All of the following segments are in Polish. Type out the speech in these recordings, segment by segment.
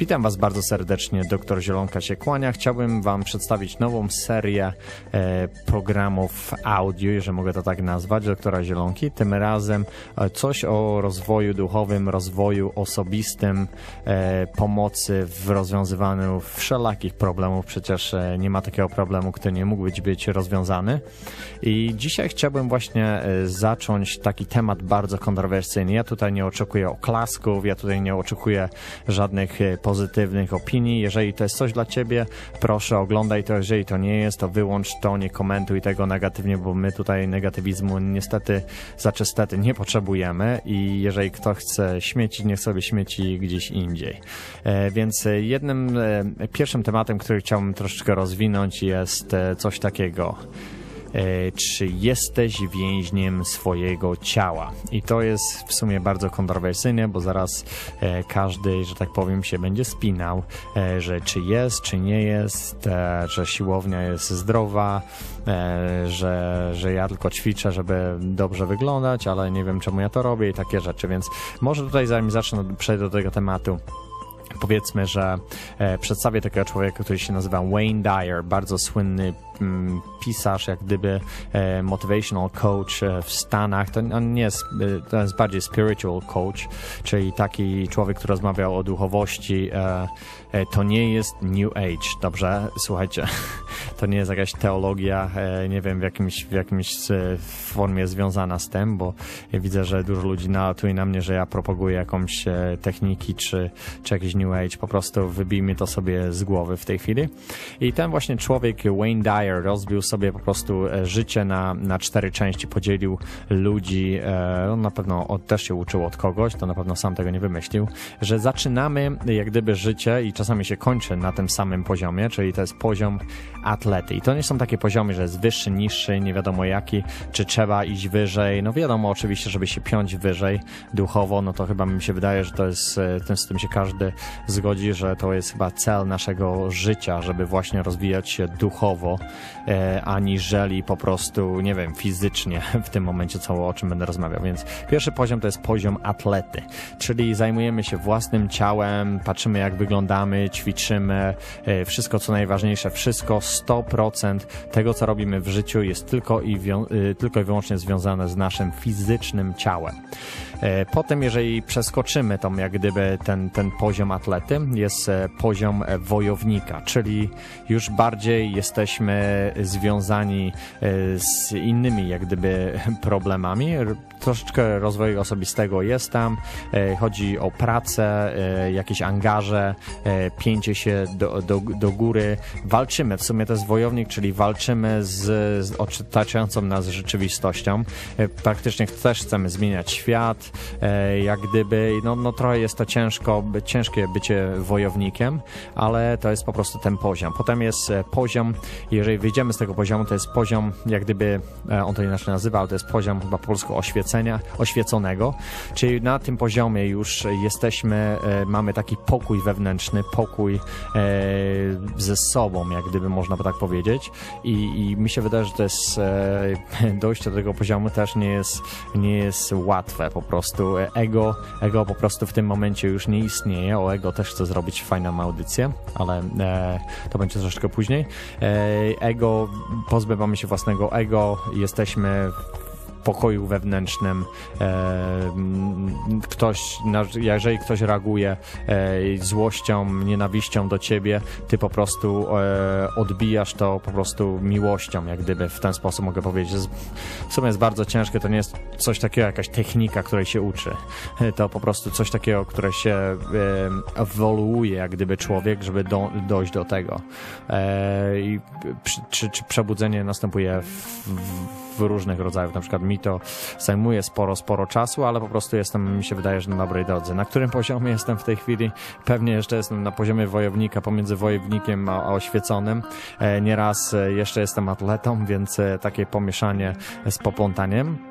Witam Was bardzo serdecznie, doktor Zielonka się kłania. Chciałbym Wam przedstawić nową serię e, programów audio, jeżeli mogę to tak nazwać, doktora Zielonki. Tym razem e, coś o rozwoju duchowym, rozwoju osobistym, e, pomocy w rozwiązywaniu wszelakich problemów. Przecież nie ma takiego problemu, który nie mógł być, być rozwiązany. I dzisiaj chciałbym właśnie zacząć taki temat bardzo kontrowersyjny. Ja tutaj nie oczekuję oklasków, ja tutaj nie oczekuję żadnych pozytywnych opinii. Jeżeli to jest coś dla ciebie, proszę oglądaj to. Jeżeli to nie jest, to wyłącz to, nie komentuj tego negatywnie, bo my tutaj negatywizmu niestety zaczystety nie potrzebujemy i jeżeli ktoś chce śmiecić, niech sobie śmieci gdzieś indziej. E, więc jednym, e, pierwszym tematem, który chciałbym troszeczkę rozwinąć jest e, coś takiego. E, czy jesteś więźniem swojego ciała. I to jest w sumie bardzo kontrowersyjne, bo zaraz e, każdy, że tak powiem, się będzie spinał, e, że czy jest, czy nie jest, że siłownia jest zdrowa, że, że ja tylko ćwiczę, żeby dobrze wyglądać, ale nie wiem czemu ja to robię i takie rzeczy, więc może tutaj zanim zacznę, przejdę do tego tematu powiedzmy, że przedstawię takiego człowieka, który się nazywa Wayne Dyer, bardzo słynny pisarz, jak gdyby e, motivational coach e, w Stanach. To on nie jest, e, to jest bardziej spiritual coach, czyli taki człowiek, który rozmawiał o duchowości. To nie jest New Age, dobrze? Słuchajcie, to nie jest jakaś teologia, nie wiem, w jakimś, w jakimś formie związana z tym, bo widzę, że dużo ludzi nalatuje na mnie, że ja propaguję jakąś techniki czy, czy jakiś New Age. Po prostu wybijmy to sobie z głowy w tej chwili. I ten właśnie człowiek, Wayne Dyer, rozbił sobie po prostu e, życie na, na cztery części, podzielił ludzi, e, on na pewno od, też się uczył od kogoś, to na pewno sam tego nie wymyślił, że zaczynamy jak gdyby życie i czasami się kończy na tym samym poziomie, czyli to jest poziom atlety. I to nie są takie poziomy, że jest wyższy, niższy, nie wiadomo jaki, czy trzeba iść wyżej. No wiadomo oczywiście, żeby się piąć wyżej duchowo, no to chyba mi się wydaje, że to jest, e, tym, z tym się każdy zgodzi, że to jest chyba cel naszego życia, żeby właśnie rozwijać się duchowo, aniżeli po prostu, nie wiem, fizycznie w tym momencie, co, o czym będę rozmawiał. Więc pierwszy poziom to jest poziom atlety, czyli zajmujemy się własnym ciałem, patrzymy jak wyglądamy, ćwiczymy, e, wszystko co najważniejsze, wszystko 100% tego, co robimy w życiu jest tylko i, y, tylko i wyłącznie związane z naszym fizycznym ciałem. E, potem, jeżeli przeskoczymy tą, jak gdyby ten, ten poziom atlety, jest e, poziom e, wojownika, czyli już bardziej jesteśmy związani z innymi, jak gdyby, problemami. Troszeczkę rozwoju osobistego jest tam. Chodzi o pracę, jakieś angaże, pięcie się do, do, do góry. Walczymy, w sumie to jest wojownik, czyli walczymy z, z otaczającą nas rzeczywistością. Praktycznie też chcemy zmieniać świat, E, jak gdyby, no, no trochę jest to ciężko, ciężkie bycie wojownikiem, ale to jest po prostu ten poziom. Potem jest e, poziom, jeżeli wyjdziemy z tego poziomu, to jest poziom, jak gdyby, e, on to inaczej nazywa, ale to jest poziom chyba polskiego oświecenia, oświeconego, czyli na tym poziomie już jesteśmy, mamy taki pokój wewnętrzny, pokój ze sobą, jak gdyby można by tak powiedzieć i, i mi się wydaje, że to jest dojście do tego poziomu też nie jest, nie jest łatwe po prostu prostu ego, ego po prostu w tym momencie już nie istnieje. O ego też chcę zrobić fajną audycję, ale e, to będzie troszeczkę później. E, ego, pozbywamy się własnego ego, jesteśmy pokoju wewnętrznym. E, ktoś, jeżeli ktoś reaguje e, złością, nienawiścią do ciebie, ty po prostu e, odbijasz to po prostu miłością, jak gdyby w ten sposób mogę powiedzieć. W sumie jest bardzo ciężkie, to nie jest coś takiego, jakaś technika, której się uczy. To po prostu coś takiego, które się ewoluuje, jak gdyby człowiek, żeby do, dojść do tego. I czy, czy przebudzenie następuje w, w różnych rodzajach, na przykład mi to zajmuje sporo, sporo czasu, ale po prostu jestem, mi się wydaje, że na dobrej drodze. Na którym poziomie jestem w tej chwili? Pewnie jeszcze jestem na poziomie wojownika, pomiędzy wojownikiem a, a oświeconym. E, nieraz e, jeszcze jestem atletą, więc e, takie pomieszanie z poplątaniem.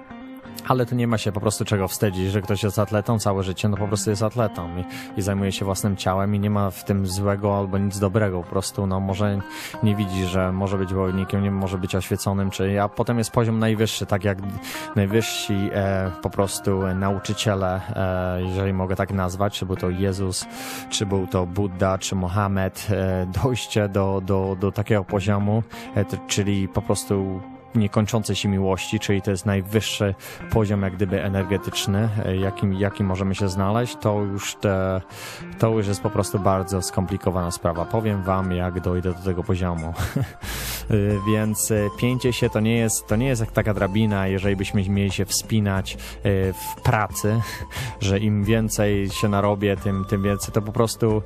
Ale to nie ma się po prostu czego wstydzić, że ktoś jest atletą całe życie, no po prostu jest atletą i, i zajmuje się własnym ciałem i nie ma w tym złego albo nic dobrego, po prostu no może nie widzi, że może być wojownikiem, nie może być oświeconym, czy a potem jest poziom najwyższy, tak jak najwyżsi e, po prostu nauczyciele, e, jeżeli mogę tak nazwać, czy był to Jezus, czy był to Buddha, czy Mohamed, e, dojście do, do, do takiego poziomu, e, czyli po prostu niekończącej się miłości, czyli to jest najwyższy poziom jak gdyby energetyczny, e, jakim, jakim możemy się znaleźć, to już, te, to już jest po prostu bardzo skomplikowana sprawa. Powiem wam, jak dojdę do tego poziomu. E, więc e, pięcie się to nie jest, to nie jest jak taka drabina, jeżeli byśmy mieli się wspinać w pracy, że im więcej się narobię, tym, tym więcej. To po prostu,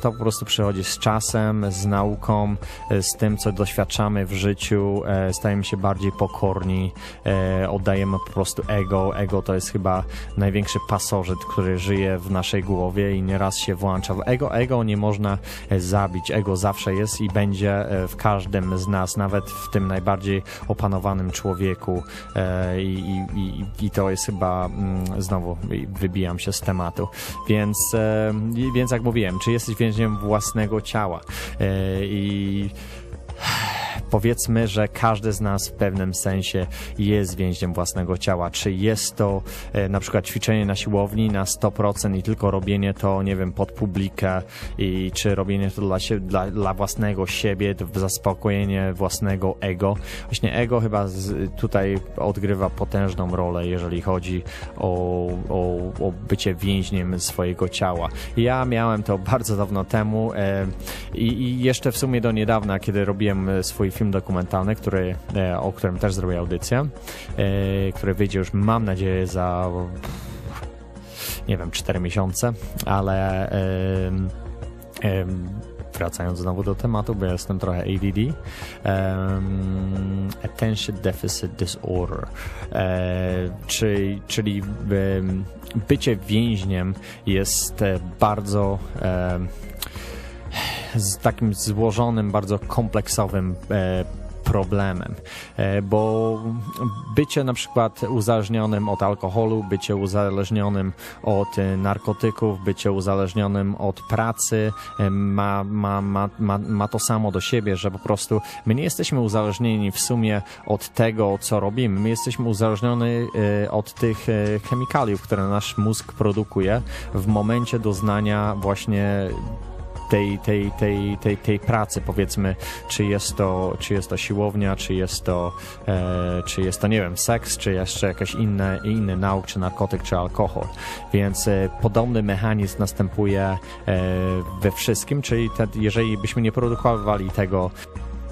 to po prostu przychodzi z czasem, z nauką, z tym, co doświadczamy w życiu, stajemy się bardziej pokorni, e, oddajemy po prostu ego. Ego to jest chyba największy pasożyt, który żyje w naszej głowie i nieraz się włącza. Ego, ego nie można e, zabić. Ego zawsze jest i będzie e, w każdym z nas, nawet w tym najbardziej opanowanym człowieku. E, i, i, I to jest chyba, mm, znowu wybijam się z tematu. Więc, e, więc jak mówiłem, czy jesteś więźniem własnego ciała? E, I powiedzmy, że każdy z nas w pewnym sensie jest więźniem własnego ciała. Czy jest to e, na przykład ćwiczenie na siłowni na 100% i tylko robienie to, nie wiem, pod publikę i czy robienie to dla, się, dla, dla własnego siebie, zaspokojenie własnego ego. Właśnie ego chyba z, tutaj odgrywa potężną rolę, jeżeli chodzi o, o, o bycie więźniem swojego ciała. Ja miałem to bardzo dawno temu e, i, i jeszcze w sumie do niedawna, kiedy robiłem e, film dokumentalny, który, e, o którym też zrobię audycję, e, który wyjdzie już mam nadzieję za nie wiem, 4 miesiące, ale wracając znowu do tematu, bo jestem trochę ADD. Attention Deficit Disorder, e, czyli, czyli bycie więźniem jest bardzo e, z takim złożonym, bardzo kompleksowym e, problemem, e, bo bycie na przykład uzależnionym od alkoholu, bycie uzależnionym od narkotyków, bycie uzależnionym od pracy e, ma, ma, ma, ma, ma to samo do siebie, że po prostu my nie jesteśmy uzależnieni w sumie od tego, co robimy. My jesteśmy uzależnioni od tych chemikaliów, które nasz mózg produkuje w momencie doznania właśnie tej, tej, tej, tej, tej pracy, powiedzmy, czy jest to, czy jest to siłownia, czy jest to, e, czy jest to, nie wiem, seks, czy jeszcze jakiś inny, inny nauk, czy narkotyk, czy alkohol. Więc e, podobny mechanizm następuje e, we wszystkim, czyli te, jeżeli byśmy nie produkowali tego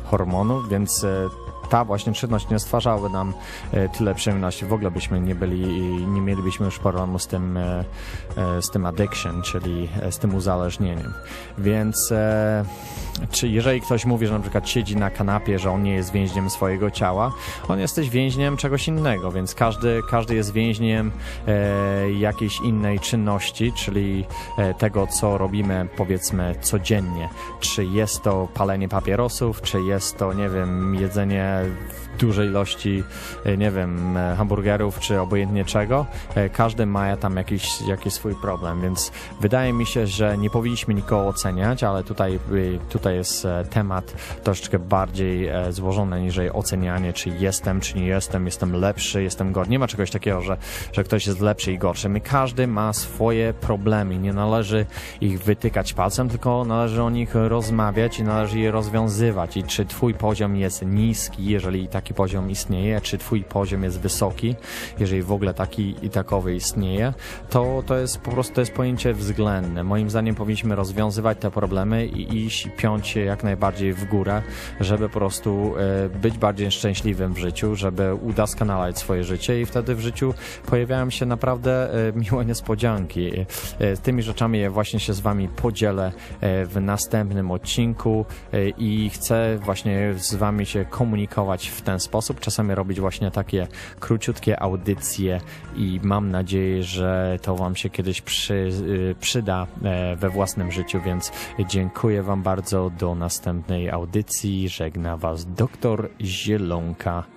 hormonu, więc e, ta właśnie czynność nie stwarzałaby nam e, tyle przyjemności. W ogóle byśmy nie byli, nie mielibyśmy już problemu z tym, e, e, z tym addiction, czyli z tym uzależnieniem. Więc czy jeżeli ktoś mówi, że na przykład siedzi na kanapie, że on nie jest więźniem swojego ciała, on jesteś więźniem czegoś innego, więc każdy, każdy jest więźniem jakiejś innej czynności, czyli tego, co robimy powiedzmy codziennie. Czy jest to palenie papierosów, czy jest to, nie wiem, jedzenie dużej ilości, e, nie wiem, e, hamburgerów, czy obojętnie czego, e, każdy ma tam jakiś, jakiś swój problem, więc wydaje mi się, że nie powinniśmy nikogo oceniać, ale tutaj, tutaj jest temat troszeczkę bardziej złożony niż ocenianie, czy jestem, czy nie jestem, jestem lepszy, jestem gorszy. Nie ma czegoś takiego, że, że ktoś jest lepszy i gorszy. My każdy ma swoje problemy. Nie należy ich wytykać palcem, tylko należy o nich rozmawiać i należy je rozwiązywać. I czy twój poziom jest niski, jeżeli tak taki poziom istnieje, czy twój poziom jest wysoki, jeżeli w ogóle taki i takowy istnieje, to to jest po prostu to jest pojęcie względne. Moim zdaniem powinniśmy rozwiązywać te problemy i iść piąć się jak najbardziej w górę, żeby po prostu e, być bardziej szczęśliwym w życiu, żeby udoskonalać swoje życie i wtedy w życiu pojawiają się naprawdę e, miłe niespodzianki. E, tymi rzeczami właśnie się z wami podzielę w następnym odcinku i chcę właśnie z wami się komunikować w ten ten sposób, czasami robić właśnie takie króciutkie audycje i mam nadzieję, że to Wam się kiedyś przy, y, przyda e, we własnym życiu, więc dziękuję Wam bardzo. Do następnej audycji. Żegna Was doktor Zielonka.